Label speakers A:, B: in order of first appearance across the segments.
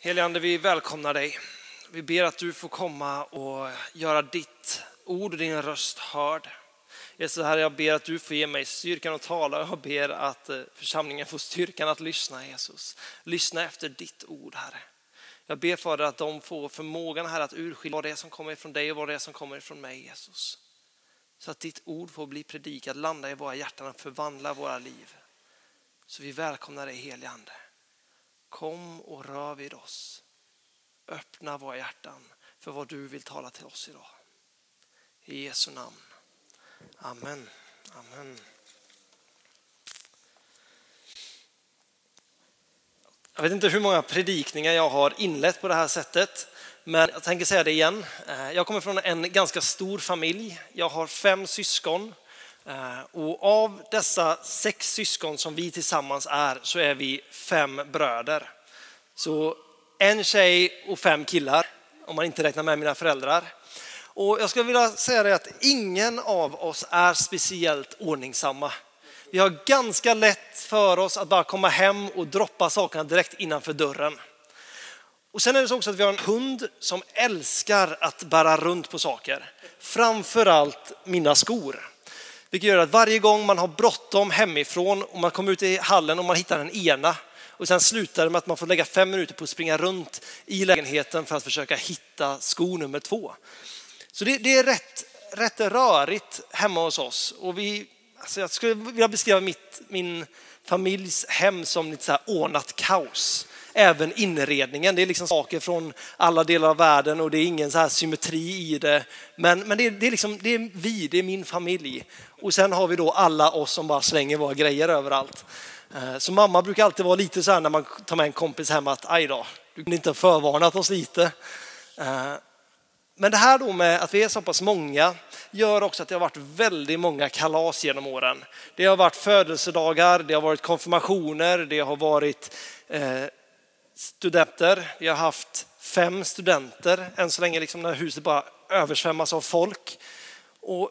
A: Heligande, vi välkomnar dig. Vi ber att du får komma och göra ditt ord och din röst hörd. Jesus, Herre, jag ber att du får ge mig styrkan att tala. och Jag ber att eh, församlingen får styrkan att lyssna, Jesus. Lyssna efter ditt ord, Herre. Jag ber Fader att de får förmågan här att urskilja vad det är som kommer ifrån dig och vad det är som kommer ifrån mig, Jesus. Så att ditt ord får bli predikat, landa i våra hjärtan och förvandla våra liv. Så vi välkomnar dig, helige Ande. Kom och rör vid oss. Öppna våra hjärtan för vad du vill tala till oss idag. I Jesu namn. Amen. Amen. Jag vet inte hur många predikningar jag har inlett på det här sättet, men jag tänker säga det igen. Eh, jag kommer från en ganska stor familj. Jag har fem syskon Eh, och av dessa sex syskon som vi tillsammans är så är vi fem bröder. Så en tjej och fem killar, om man inte räknar med mina föräldrar. Och jag skulle vilja säga det att ingen av oss är speciellt ordningsamma. Vi har ganska lätt för oss att bara komma hem och droppa sakerna direkt innanför dörren. Och sen är det så också att vi har en hund som älskar att bära runt på saker. Framförallt mina skor. Vilket gör att varje gång man har bråttom hemifrån och man kommer ut i hallen och man hittar den ena och sen slutar det med att man får lägga fem minuter på att springa runt i lägenheten för att försöka hitta sko nummer två. Så det, det är rätt, rätt rörigt hemma hos oss. Och vi, alltså jag skulle vilja beskriva mitt, min familjs hem som lite så här ordnat kaos även inredningen. Det är liksom saker från alla delar av världen och det är ingen så här symmetri i det. Men, men det, är, det, är liksom, det är vi, det är min familj. Och sen har vi då alla oss som bara slänger våra grejer överallt. Eh, så mamma brukar alltid vara lite så här när man tar med en kompis hem att aj då, du kunde inte ha förvarnat oss lite. Eh, men det här då med att vi är så pass många gör också att det har varit väldigt många kalas genom åren. Det har varit födelsedagar, det har varit konfirmationer, det har varit eh, studenter. Vi har haft fem studenter än så länge, liksom när huset bara översvämmas av folk. Och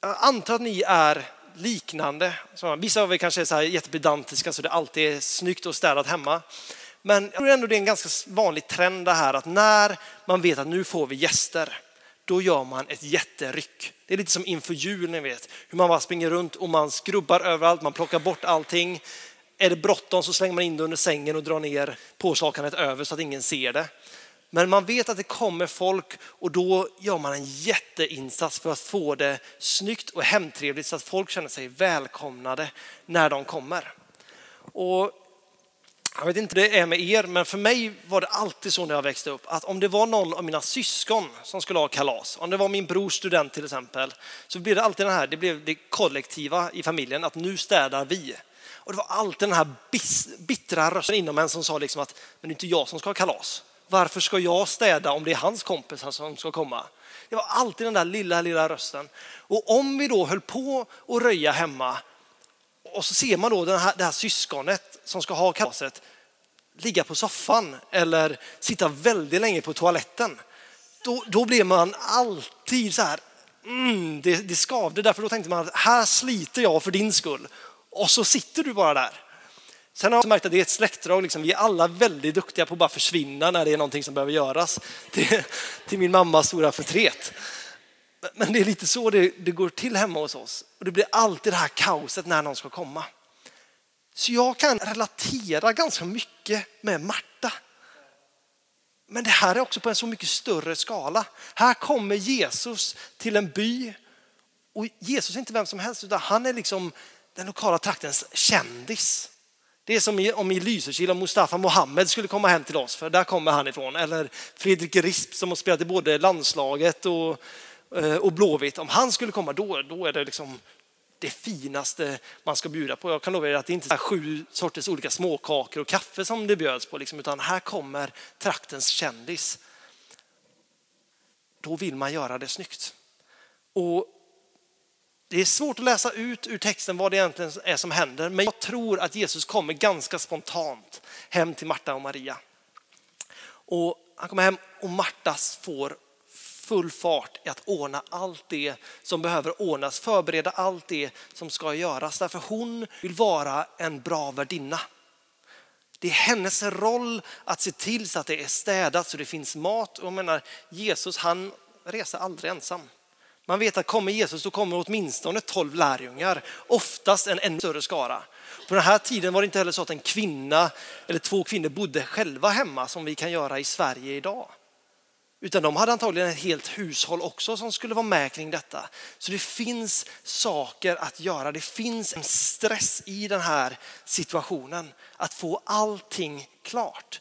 A: jag antar att ni är liknande. vissa av er kanske är så här jättepedantiska så det alltid är snyggt och städat hemma. Men jag tror ändå det är en ganska vanlig trend det här att när man vet att nu får vi gäster, då gör man ett jätteryck. Det är lite som inför jul, ni vet, hur man bara springer runt och man skrubbar överallt, man plockar bort allting. Är det bråttom så slänger man in det under sängen och drar ner påslakanet över så att ingen ser det. Men man vet att det kommer folk och då gör man en jätteinsats för att få det snyggt och hemtrevligt så att folk känner sig välkomnade när de kommer. Och jag vet inte hur det är med er, men för mig var det alltid så när jag växte upp att om det var någon av mina syskon som skulle ha kalas, om det var min brors student till exempel, så blev det alltid det här, det blev det kollektiva i familjen, att nu städar vi. Och det var alltid den här bittra rösten inom en som sa liksom att men det är inte jag som ska ha kalas. Varför ska jag städa om det är hans kompisar som ska komma? Det var alltid den där lilla, lilla rösten. Och om vi då höll på att röja hemma och så ser man då den här, det här syskonet som ska ha kalaset ligga på soffan eller sitta väldigt länge på toaletten. Då, då blev man alltid så här, mm, det, det skavde. Därför då tänkte man att här sliter jag för din skull och så sitter du bara där. Sen har jag märkt att det är ett släktdrag, liksom, vi är alla väldigt duktiga på att bara försvinna när det är någonting som behöver göras. Till, till min mammas stora förtret. Men det är lite så det, det, går till hemma hos oss. Och det blir alltid det här kaoset när någon ska komma. Så jag kan relatera ganska mycket med Marta. Men det här är också på en så mycket större skala. Här kommer Jesus till en by och Jesus är inte vem som helst utan han är liksom den lokala traktens kändis. Det är som om i Lysekil om Mustafa Mohamed skulle komma hem till oss, för där kommer han ifrån. Eller Fredrik Risp som har spelat i både landslaget och, eh, och Blåvitt. Om han skulle komma, då, då är det liksom det finaste man ska bjuda på. Jag kan lova er att det inte är sju sorters olika småkakor och kaffe som det bjöds på, liksom, utan här kommer traktens kändis. Då vill man göra det snyggt. Och det är svårt att läsa ut ur texten vad det egentligen är som händer, men jag tror att Jesus kommer ganska spontant hem till Marta och Maria. Och han kommer hem och Marta får full fart i att ordna allt det som behöver ordnas, förbereda allt det som ska göras. Därför hon vill vara en bra värdinna. Det är hennes roll att se till så att det är städat så det finns mat. Och jag menar, Jesus han reser aldrig ensam. Man vet att kommer Jesus då kommer åtminstone tolv lärjungar, oftast en ännu större skara. På den här tiden var det inte heller så att en kvinna eller två kvinnor bodde själva hemma som vi kan göra i Sverige idag. Utan de hade antagligen ett helt hushåll också som skulle vara med kring detta. Så det finns saker att göra. Det finns en stress i den här situationen att få allting klart.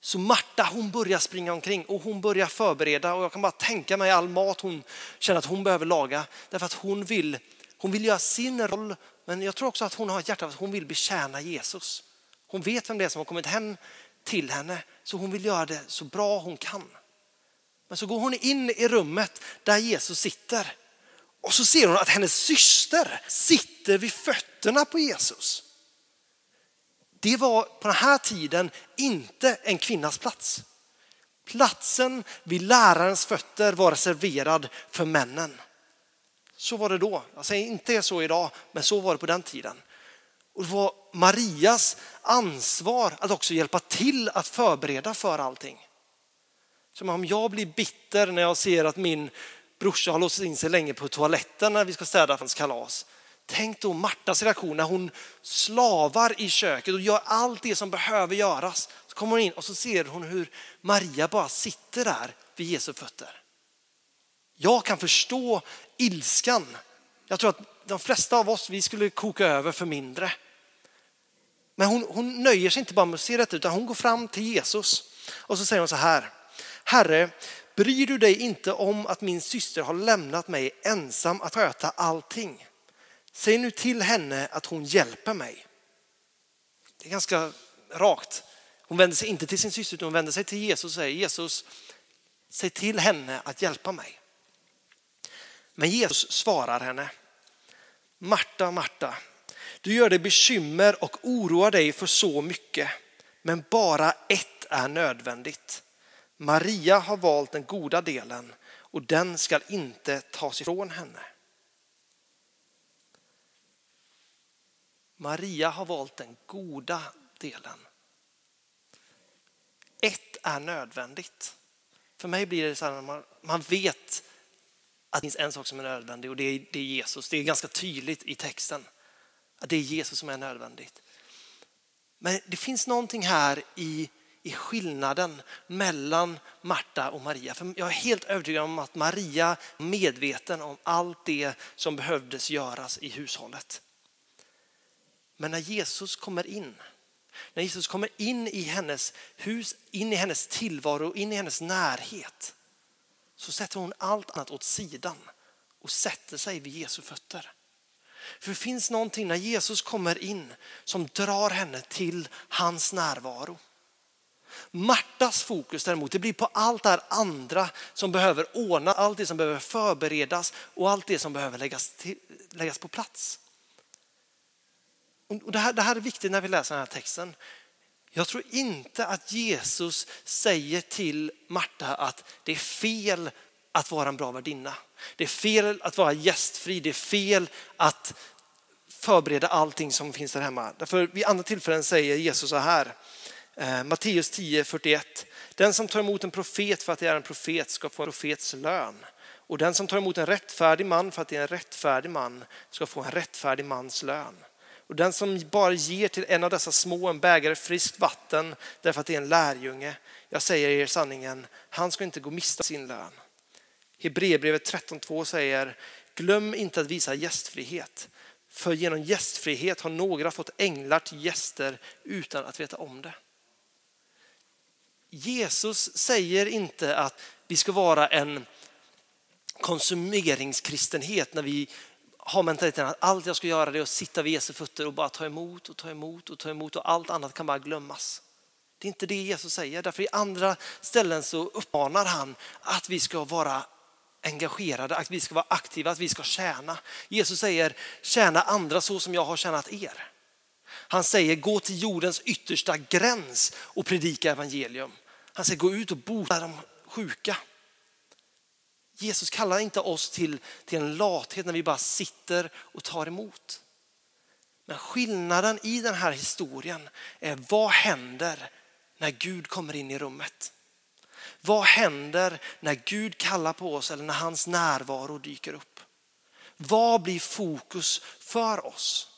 A: Så Marta hon börjar springa omkring och hon börjar förbereda och jag kan bara tänka mig all mat hon känner att hon behöver laga. Därför att hon vill, hon vill göra sin roll men jag tror också att hon har ett hjärta att hon vill betjäna Jesus. Hon vet vem det är som har kommit hem till henne så hon vill göra det så bra hon kan. Men så går hon in i rummet där Jesus sitter och så ser hon att hennes syster sitter vid fötterna på Jesus. Det var på den här tiden inte en kvinnas plats. Platsen vid lärarens fötter var reserverad för männen. Så var det då. Jag säger inte så idag, men så var det på den tiden. Och det var Marias ansvar att också hjälpa till att förbereda för allting. Som om jag blir bitter när jag ser att min brorsa har låst in sig länge på toaletten när vi ska städa hans kalas. Tänk då Martas reaktion när hon slavar i köket och gör allt det som behöver göras. Så kommer hon in och så ser hon hur Maria bara sitter där vid Jesu fötter. Jag kan förstå ilskan. Jag tror att de flesta av oss, vi skulle koka över för mindre. Men hon, hon nöjer sig inte bara med att se detta utan hon går fram till Jesus och så säger hon så här. Herre, bryr du dig inte om att min syster har lämnat mig ensam att sköta allting? Säg nu till henne att hon hjälper mig. Det är ganska rakt. Hon vänder sig inte till sin syster utan hon vänder sig till Jesus och säger Jesus, säg till henne att hjälpa mig. Men Jesus svarar henne, Marta, Marta, du gör dig bekymmer och oroar dig för så mycket, men bara ett är nödvändigt. Maria har valt den goda delen och den ska inte tas ifrån henne. Maria har valt den goda delen. Ett är nödvändigt. För mig blir det så här, man, man vet att det finns en sak som är nödvändig och det är, det är Jesus. Det är ganska tydligt i texten att det är Jesus som är nödvändigt. Men det finns någonting här i, i skillnaden mellan Marta och Maria. För jag är helt övertygad om att Maria är medveten om allt det som behövdes göras i hushållet. Men när Jesus kommer in, när Jesus kommer in i hennes hus, in i hennes tillvaro, in i hennes närhet, så sätter hon allt annat åt sidan och sätter sig vid Jesu fötter. För det finns någonting när Jesus kommer in som drar henne till hans närvaro. Martas fokus däremot det blir på allt det här andra som behöver ordna, allt det som behöver förberedas och allt det som behöver läggas, till, läggas på plats. Och det, här, det här är viktigt när vi läser den här texten. Jag tror inte att Jesus säger till Marta att det är fel att vara en bra värdinna. Det är fel att vara gästfri. Det är fel att förbereda allting som finns där hemma. Därför vid andra tillfällen säger Jesus så här. Eh, Matteus 10, 41. Den som tar emot en profet för att det är en profet ska få en profets lön. Och den som tar emot en rättfärdig man för att det är en rättfärdig man ska få en rättfärdig mans lön. Och den som bara ger till en av dessa små en bägare friskt vatten därför att det är en lärjunge, jag säger er sanningen, han ska inte gå miste sin lön. Hebreerbrevet 13.2 säger, glöm inte att visa gästfrihet. För genom gästfrihet har några fått änglar till gäster utan att veta om det. Jesus säger inte att vi ska vara en konsumeringskristenhet när vi har mentaliteten att allt jag ska göra är att sitta vid Jesu fötter och bara ta emot och ta emot och ta emot och allt annat kan bara glömmas. Det är inte det Jesus säger. Därför i andra ställen så uppmanar han att vi ska vara engagerade, att vi ska vara aktiva, att vi ska tjäna. Jesus säger tjäna andra så som jag har tjänat er. Han säger gå till jordens yttersta gräns och predika evangelium. Han säger gå ut och bota de sjuka. Jesus kallar inte oss till, till en lathet när vi bara sitter och tar emot. Men skillnaden i den här historien är vad händer när Gud kommer in i rummet? Vad händer när Gud kallar på oss eller när hans närvaro dyker upp? Vad blir fokus för oss?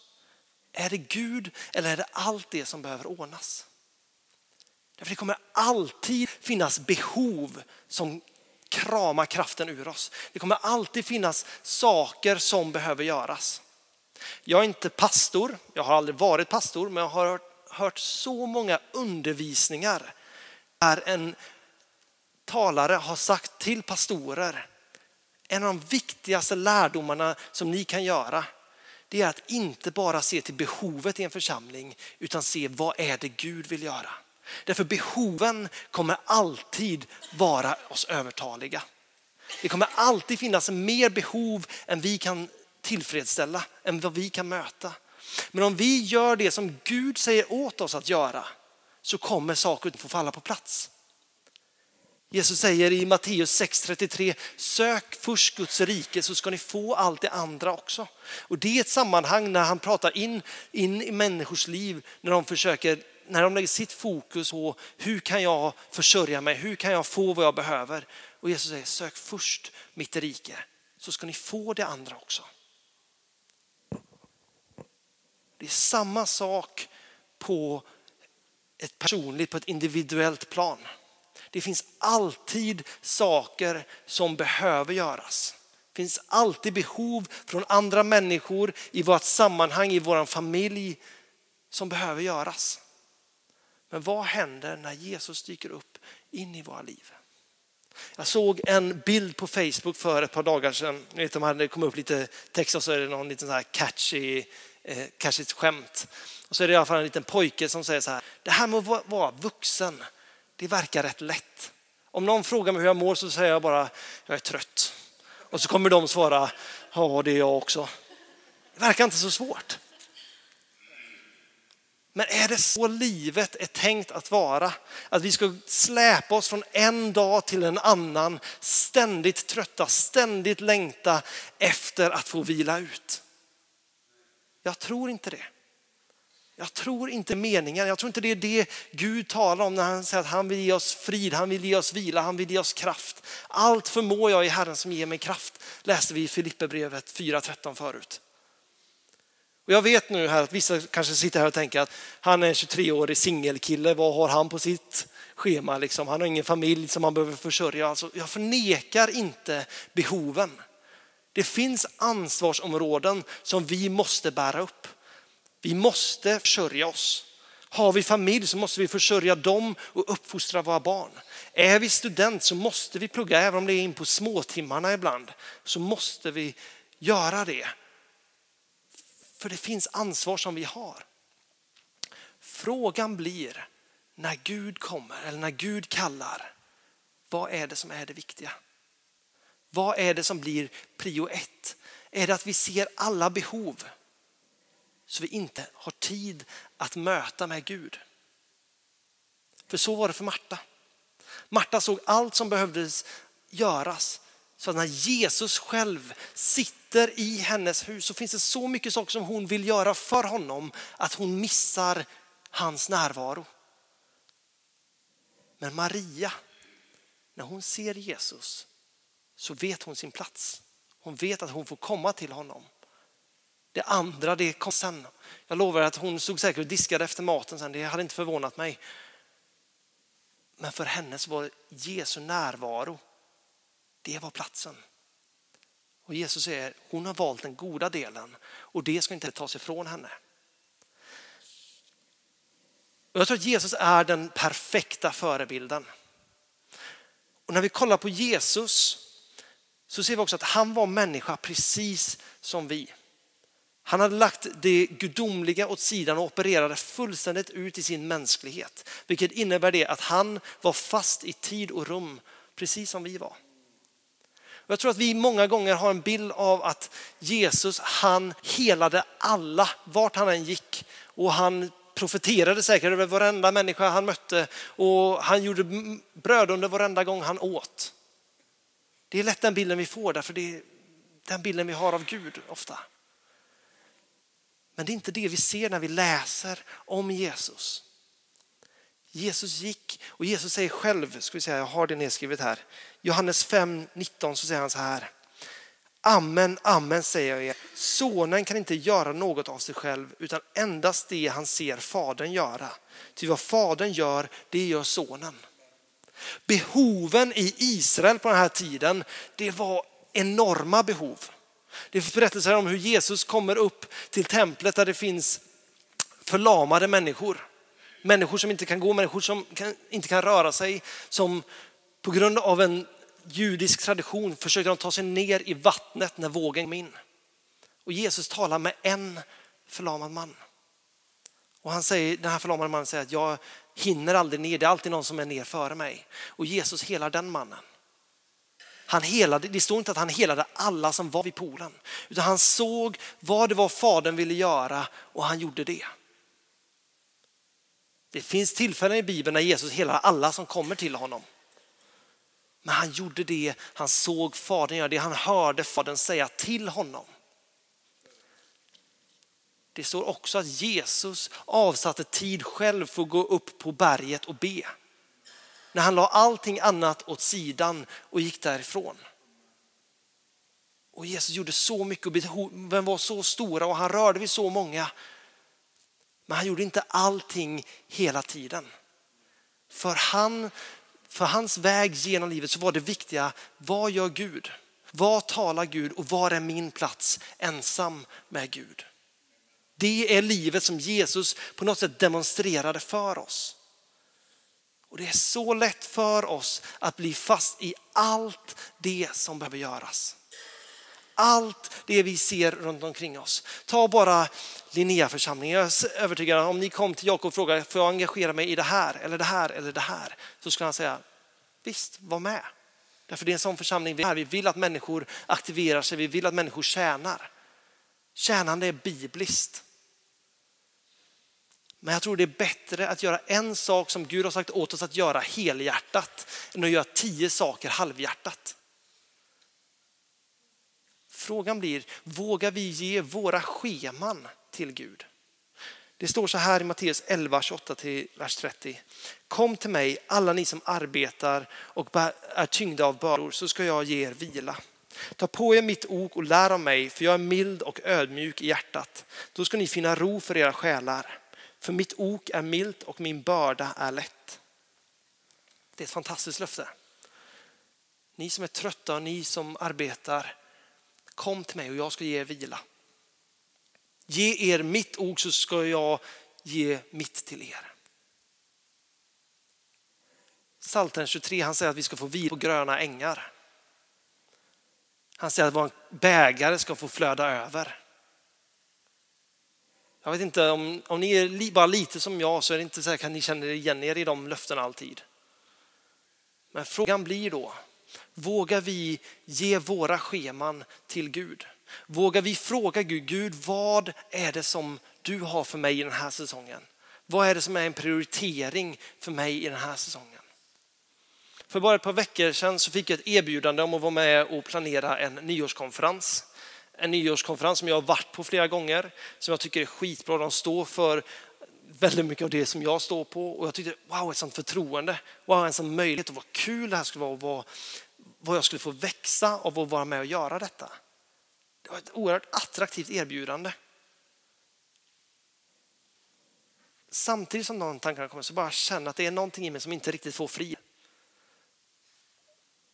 A: Är det Gud eller är det allt det som behöver ordnas? Därför det kommer alltid finnas behov som krama kraften ur oss. Det kommer alltid finnas saker som behöver göras. Jag är inte pastor, jag har aldrig varit pastor, men jag har hört, hört så många undervisningar där en talare har sagt till pastorer, en av de viktigaste lärdomarna som ni kan göra, det är att inte bara se till behovet i en församling, utan se vad är det Gud vill göra. Därför behoven kommer alltid vara oss övertaliga. Det kommer alltid finnas mer behov än vi kan tillfredsställa, än vad vi kan möta. Men om vi gör det som Gud säger åt oss att göra så kommer saker att få falla på plats. Jesus säger i Matteus 6.33, sök först Guds rike så ska ni få allt det andra också. Och det är ett sammanhang när han pratar in, in i människors liv, när de försöker när de lägger sitt fokus på hur kan jag försörja mig, hur kan jag få vad jag behöver. Och Jesus säger sök först mitt rike så ska ni få det andra också. Det är samma sak på ett personligt, på ett individuellt plan. Det finns alltid saker som behöver göras. Det finns alltid behov från andra människor i vårt sammanhang, i vår familj som behöver göras. Men vad händer när Jesus dyker upp in i våra liv? Jag såg en bild på Facebook för ett par dagar sedan. Ni vet, de hade kommit upp lite text och så är det någon liten så här catchy, eh, catchigt skämt. Och så är det i alla fall en liten pojke som säger så här. Det här med att vara vuxen, det verkar rätt lätt. Om någon frågar mig hur jag mår så säger jag bara, jag är trött. Och så kommer de svara, ja det är jag också. Det verkar inte så svårt. Men är det så livet är tänkt att vara? Att vi ska släpa oss från en dag till en annan, ständigt trötta, ständigt längta efter att få vila ut. Jag tror inte det. Jag tror inte meningen, jag tror inte det är det Gud talar om när han säger att han vill ge oss frid, han vill ge oss vila, han vill ge oss kraft. Allt förmår jag i Herren som ger mig kraft, läste vi i Filipperbrevet 4.13 förut. Och jag vet nu här att vissa kanske sitter här och tänker att han är en 23-årig singelkille, vad har han på sitt schema? Liksom? Han har ingen familj som han behöver försörja. Alltså, jag förnekar inte behoven. Det finns ansvarsområden som vi måste bära upp. Vi måste försörja oss. Har vi familj så måste vi försörja dem och uppfostra våra barn. Är vi student så måste vi plugga, även om det är in på småtimmarna ibland, så måste vi göra det. För det finns ansvar som vi har. Frågan blir när Gud kommer eller när Gud kallar, vad är det som är det viktiga? Vad är det som blir prio ett? Är det att vi ser alla behov så vi inte har tid att möta med Gud? För så var det för Marta. Marta såg allt som behövdes göras så att när Jesus själv sitter i hennes hus så finns det så mycket saker som hon vill göra för honom att hon missar hans närvaro. Men Maria, när hon ser Jesus så vet hon sin plats. Hon vet att hon får komma till honom. Det andra det kom sen. Jag lovar att hon stod säkert och diskade efter maten sen. Det hade inte förvånat mig. Men för henne så var Jesu närvaro det var platsen. Och Jesus säger, hon har valt den goda delen och det ska inte tas ifrån henne. Och jag tror att Jesus är den perfekta förebilden. Och när vi kollar på Jesus så ser vi också att han var människa precis som vi. Han hade lagt det gudomliga åt sidan och opererade fullständigt ut i sin mänsklighet. Vilket innebär det att han var fast i tid och rum precis som vi var. Jag tror att vi många gånger har en bild av att Jesus, han helade alla vart han än gick. Och han profeterade säkert över varenda människa han mötte och han gjorde bröd under varenda gång han åt. Det är lätt den bilden vi får därför det är den bilden vi har av Gud ofta. Men det är inte det vi ser när vi läser om Jesus. Jesus gick och Jesus säger själv, ska vi säga, jag har det nedskrivet här. Johannes 5, 19 så säger han så här. Amen, amen säger jag er. Sonen kan inte göra något av sig själv utan endast det han ser fadern göra. Ty vad fadern gör, det gör sonen. Behoven i Israel på den här tiden, det var enorma behov. Det finns berättelser om hur Jesus kommer upp till templet där det finns förlamade människor. Människor som inte kan gå, människor som kan, inte kan röra sig, som på grund av en judisk tradition försökte de ta sig ner i vattnet när vågen kom in. Och Jesus talar med en förlamad man. Och han säger, den här förlamade mannen säger att jag hinner aldrig ner, det är alltid någon som är ner före mig. Och Jesus helar den mannen. Han helade, det står inte att han helade alla som var vid poolen, utan han såg vad det var fadern ville göra och han gjorde det. Det finns tillfällen i Bibeln när Jesus helar alla som kommer till honom. Men han gjorde det, han såg fadern göra det, han hörde fadern säga till honom. Det står också att Jesus avsatte tid själv för att gå upp på berget och be. När han la allting annat åt sidan och gick därifrån. Och Jesus gjorde så mycket och behoven var så stora och han rörde vid så många. Men han gjorde inte allting hela tiden. För, han, för hans väg genom livet så var det viktiga, vad gör Gud? Vad talar Gud och var är min plats ensam med Gud? Det är livet som Jesus på något sätt demonstrerade för oss. Och det är så lätt för oss att bli fast i allt det som behöver göras. Allt det vi ser runt omkring oss. Ta bara Linnéaförsamlingen. Jag är övertygad om ni kom till Jakob och frågade, får jag engagera mig i det här eller det här eller det här? Så skulle han säga, visst, var med. Därför det är en sån församling vi är. Vi vill att människor aktiverar sig, vi vill att människor tjänar. Tjänande är bibliskt. Men jag tror det är bättre att göra en sak som Gud har sagt åt oss att göra helhjärtat än att göra tio saker halvhjärtat. Frågan blir, vågar vi ge våra scheman till Gud? Det står så här i Matteus 11, 28 till vers 30. Kom till mig alla ni som arbetar och är tyngda av bördor så ska jag ge er vila. Ta på er mitt ok och lär av mig för jag är mild och ödmjuk i hjärtat. Då ska ni finna ro för era själar. För mitt ok är milt och min börda är lätt. Det är ett fantastiskt löfte. Ni som är trötta och ni som arbetar, kom till mig och jag ska ge er vila. Ge er mitt ok så ska jag ge mitt till er. Psaltaren 23 han säger att vi ska få vila på gröna ängar. Han säger att vår bägare ska få flöda över. Jag vet inte, om, om ni är bara lite som jag så är det inte säkert att ni känner igen er i de löftena alltid. Men frågan blir då, vågar vi ge våra scheman till Gud? Vågar vi fråga Gud, Gud vad är det som du har för mig i den här säsongen? Vad är det som är en prioritering för mig i den här säsongen? För bara ett par veckor sedan så fick jag ett erbjudande om att vara med och planera en nyårskonferens en nyårskonferens som jag har varit på flera gånger, som jag tycker är skitbra. De står för väldigt mycket av det som jag står på och jag tyckte wow, ett sånt förtroende, wow, en sån möjlighet och vad kul det här skulle vara att vara vad jag skulle få växa av att vara med och göra detta. Det var ett oerhört attraktivt erbjudande. Samtidigt som de tankarna kommer så bara känner att det är någonting i mig som inte riktigt får fri.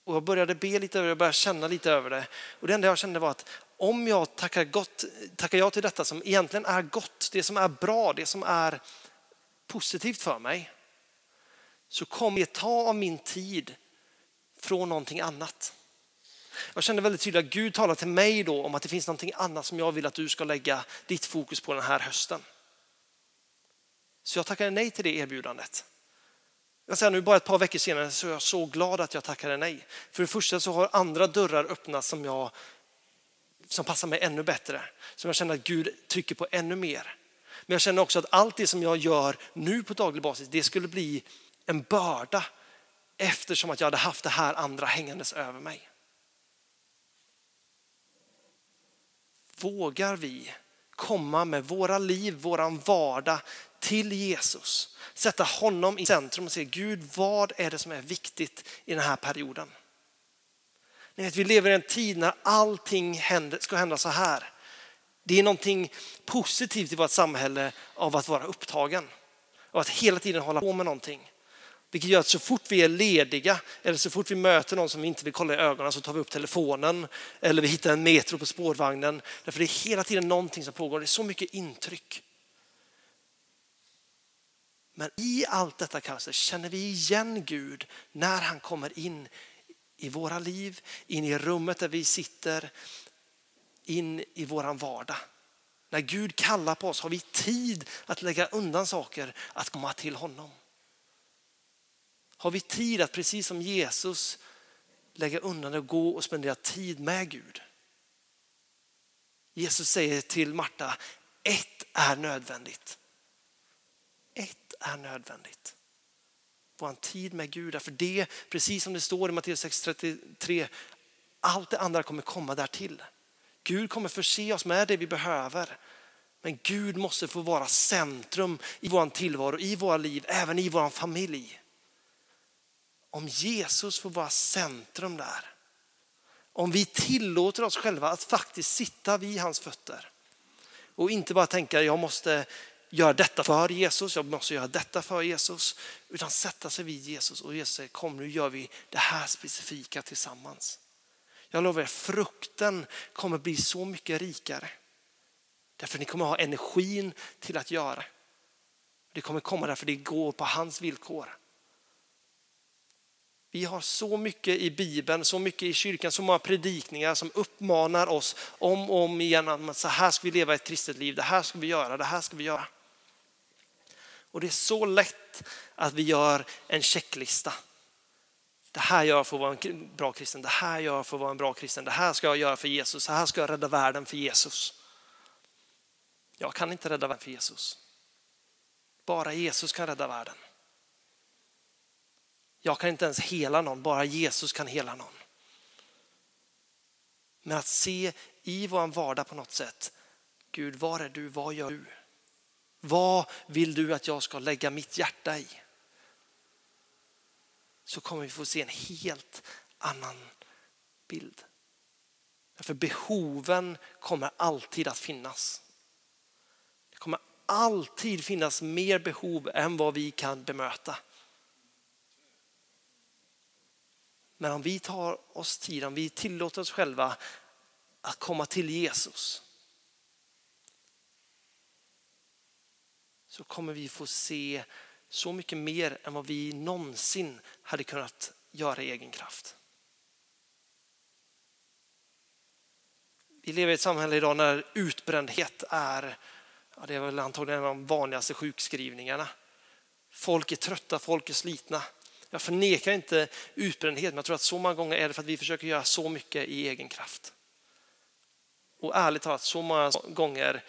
A: Och jag började be lite över det, jag började känna lite över det. Och det enda jag kände var att om jag tackar, gott, tackar jag till detta som egentligen är gott, det som är bra, det som är positivt för mig, så kommer det ta av min tid från någonting annat. Jag kände väldigt tydligt att Gud talar till mig då om att det finns någonting annat som jag vill att du ska lägga ditt fokus på den här hösten. Så jag tackade nej till det erbjudandet. Jag säger nu bara ett par veckor senare så är jag så glad att jag tackade nej. För det första så har andra dörrar öppnats som, jag, som passar mig ännu bättre. Som jag känner att Gud trycker på ännu mer. Men jag känner också att allt det som jag gör nu på daglig basis, det skulle bli en börda eftersom att jag hade haft det här andra hängandes över mig. Vågar vi komma med våra liv, våran vardag till Jesus. Sätta honom i centrum och se Gud, vad är det som är viktigt i den här perioden? Ni vet, vi lever i en tid när allting händer, ska hända så här. Det är någonting positivt i vårt samhälle av att vara upptagen. Och att hela tiden hålla på med någonting. Vilket gör att så fort vi är lediga eller så fort vi möter någon som vi inte vill kolla i ögonen så tar vi upp telefonen eller vi hittar en metro på spårvagnen. Därför det är hela tiden någonting som pågår. Det är så mycket intryck. Men i allt detta kaos känner vi igen Gud när han kommer in i våra liv, in i rummet där vi sitter, in i våran vardag. När Gud kallar på oss har vi tid att lägga undan saker, att komma till honom. Har vi tid att precis som Jesus lägga undan och gå och spendera tid med Gud? Jesus säger till Marta, ett är nödvändigt. Ett är nödvändigt. Vår tid med Gud, för det, precis som det står i Matteus 6.33, allt det andra kommer komma därtill. Gud kommer förse oss med det vi behöver. Men Gud måste få vara centrum i vår tillvaro, i våra liv, även i vår familj. Om Jesus får vara centrum där, om vi tillåter oss själva att faktiskt sitta vid hans fötter och inte bara tänka jag måste göra detta för Jesus, jag måste göra detta för Jesus, utan sätta sig vid Jesus och Jesus säger kom nu gör vi det här specifika tillsammans. Jag lovar er, frukten kommer bli så mycket rikare. Därför ni kommer ha energin till att göra. Det kommer komma därför det går på hans villkor. Vi har så mycket i Bibeln, så mycket i kyrkan, så många predikningar som uppmanar oss om och om igen att så här ska vi leva ett kristet liv, det här ska vi göra, det här ska vi göra. Och det är så lätt att vi gör en checklista. Det här gör jag för att vara en bra kristen, det här gör jag för att vara en bra kristen, det här ska jag göra för Jesus, det här ska jag rädda världen för Jesus. Jag kan inte rädda världen för Jesus. Bara Jesus kan rädda världen. Jag kan inte ens hela någon, bara Jesus kan hela någon. Men att se i vår vardag på något sätt, Gud var är du, vad gör du? Vad vill du att jag ska lägga mitt hjärta i? Så kommer vi få se en helt annan bild. För behoven kommer alltid att finnas. Det kommer alltid finnas mer behov än vad vi kan bemöta. Men om vi tar oss tid, om vi tillåter oss själva att komma till Jesus så kommer vi få se så mycket mer än vad vi någonsin hade kunnat göra i egen kraft. Vi lever i ett samhälle idag när utbrändhet är, ja, det är väl antagligen en av de vanligaste sjukskrivningarna. Folk är trötta, folk är slitna. Jag förnekar inte utbrändhet, men jag tror att så många gånger är det för att vi försöker göra så mycket i egen kraft. Och ärligt talat, så många gånger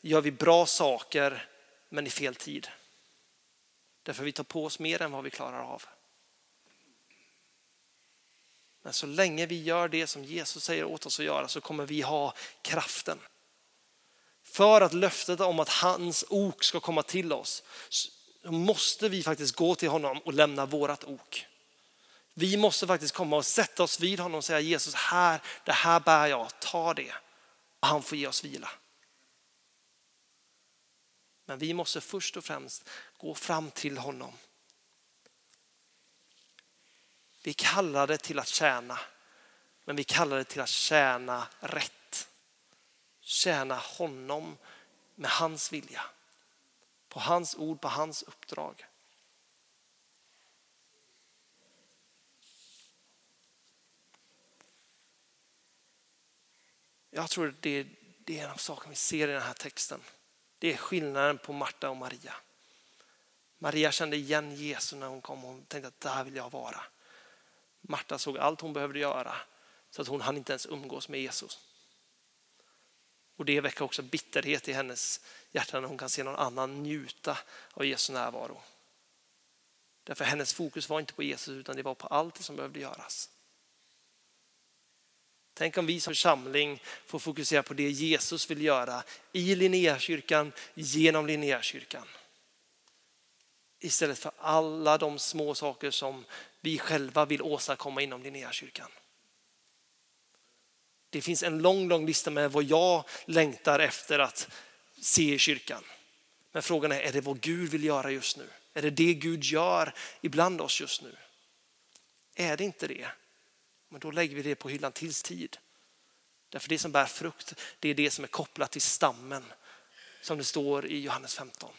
A: gör vi bra saker men i fel tid. Därför vi tar på oss mer än vad vi klarar av. Men så länge vi gör det som Jesus säger åt oss att göra så kommer vi ha kraften. För att löftet om att hans ok ska komma till oss då måste vi faktiskt gå till honom och lämna vårat ok. Vi måste faktiskt komma och sätta oss vid honom och säga Jesus, här, det här bär jag, ta det. Och han får ge oss vila. Men vi måste först och främst gå fram till honom. Vi kallar det till att tjäna, men vi kallar det till att tjäna rätt. Tjäna honom med hans vilja. På hans ord, på hans uppdrag. Jag tror det, det är en av sakerna vi ser i den här texten. Det är skillnaden på Marta och Maria. Maria kände igen Jesus när hon kom och tänkte att där vill jag vara. Marta såg allt hon behövde göra så att hon hann inte ens umgås med Jesus. Och det väcker också bitterhet i hennes hjärta när hon kan se någon annan njuta av Jesu närvaro. Därför hennes fokus var inte på Jesus utan det var på allt som behövde göras. Tänk om vi som församling får fokusera på det Jesus vill göra i Linnéakyrkan, genom Linnéakyrkan. Istället för alla de små saker som vi själva vill åstadkomma inom Linnéakyrkan. Det finns en lång, lång lista med vad jag längtar efter att se i kyrkan. Men frågan är, är det vad Gud vill göra just nu? Är det det Gud gör ibland oss just nu? Är det inte det, men då lägger vi det på hyllan tills tid. Därför det som bär frukt, det är det som är kopplat till stammen, som det står i Johannes 15.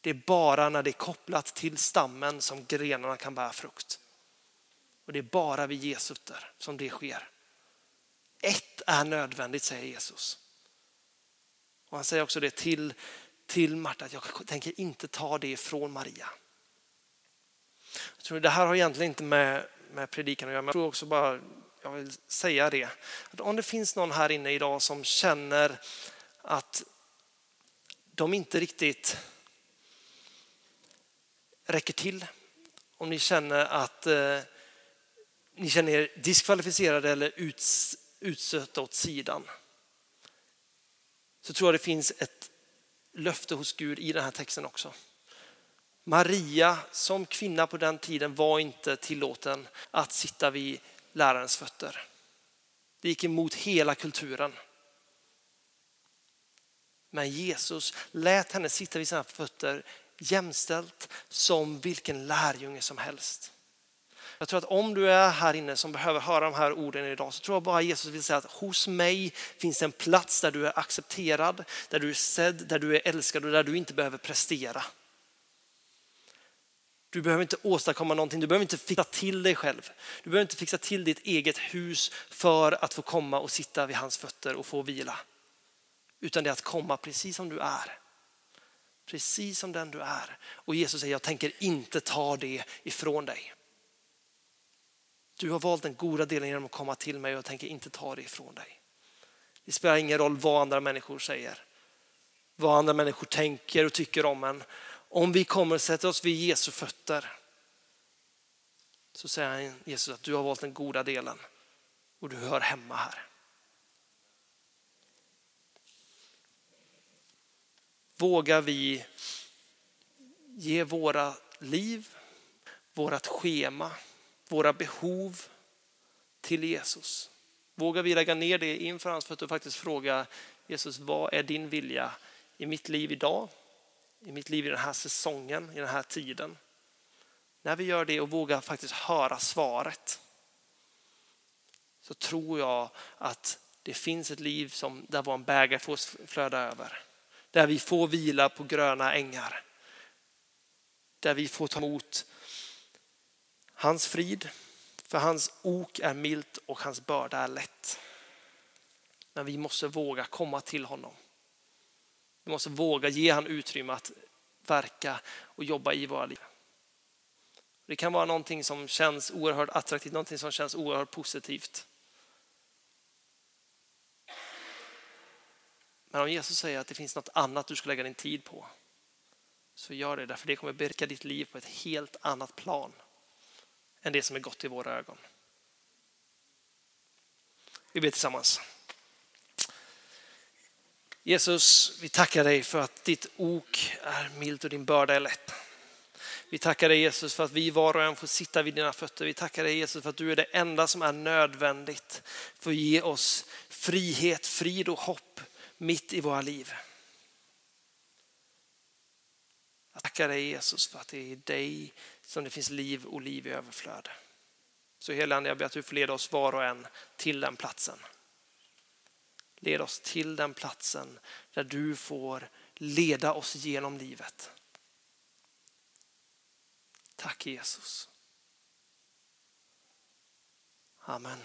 A: Det är bara när det är kopplat till stammen som grenarna kan bära frukt. Och det är bara vid Jesus där som det sker. Ett är nödvändigt, säger Jesus. Och han säger också det till, till Marta, att jag tänker inte ta det från Maria. Jag tror det här har egentligen inte med, med predikan att göra, men jag tror också bara, jag vill säga det. Att om det finns någon här inne idag som känner att de inte riktigt räcker till. Om ni känner att eh, ni känner er diskvalificerade eller uts, utstötta åt sidan. Så tror jag det finns ett löfte hos Gud i den här texten också. Maria som kvinna på den tiden var inte tillåten att sitta vid lärarens fötter. Det gick emot hela kulturen. Men Jesus lät henne sitta vid sina fötter jämställt som vilken lärjunge som helst. Jag tror att om du är här inne som behöver höra de här orden idag så tror jag bara Jesus vill säga att hos mig finns en plats där du är accepterad, där du är sedd, där du är älskad och där du inte behöver prestera. Du behöver inte åstadkomma någonting, du behöver inte fixa till dig själv. Du behöver inte fixa till ditt eget hus för att få komma och sitta vid hans fötter och få vila. Utan det är att komma precis som du är. Precis som den du är. Och Jesus säger, jag tänker inte ta det ifrån dig. Du har valt den goda delen genom att komma till mig och jag tänker inte ta det ifrån dig. Det spelar ingen roll vad andra människor säger. Vad andra människor tänker och tycker om en. Om vi kommer och sätter oss vid Jesu fötter så säger Jesus att du har valt den goda delen och du hör hemma här. Vågar vi ge våra liv, vårat schema, våra behov till Jesus? Vågar vi lägga ner det inför hans fötter och faktiskt fråga Jesus, vad är din vilja i mitt liv idag? I mitt liv i den här säsongen, i den här tiden? När vi gör det och vågar faktiskt höra svaret så tror jag att det finns ett liv som, där vår bägare får flöda över. Där vi får vila på gröna ängar. Där vi får ta emot hans frid, för hans ok är milt och hans börda är lätt. Men vi måste våga komma till honom. Vi måste våga ge han utrymme att verka och jobba i våra liv. Det kan vara någonting som känns oerhört attraktivt, någonting som känns oerhört positivt. Men om Jesus säger att det finns något annat du ska lägga din tid på, så gör det, därför det kommer berika ditt liv på ett helt annat plan än det som är gott i våra ögon. Vi ber tillsammans. Jesus, vi tackar dig för att ditt ok är milt och din börda är lätt. Vi tackar dig Jesus för att vi var och en får sitta vid dina fötter. Vi tackar dig Jesus för att du är det enda som är nödvändigt för att ge oss frihet, frid och hopp mitt i våra liv. Jag tackar dig Jesus för att det är i dig som det finns liv och liv i överflöd. Så Helande, jag ber att du får leda oss var och en till den platsen. Led oss till den platsen där du får leda oss genom livet. Tack Jesus. Amen.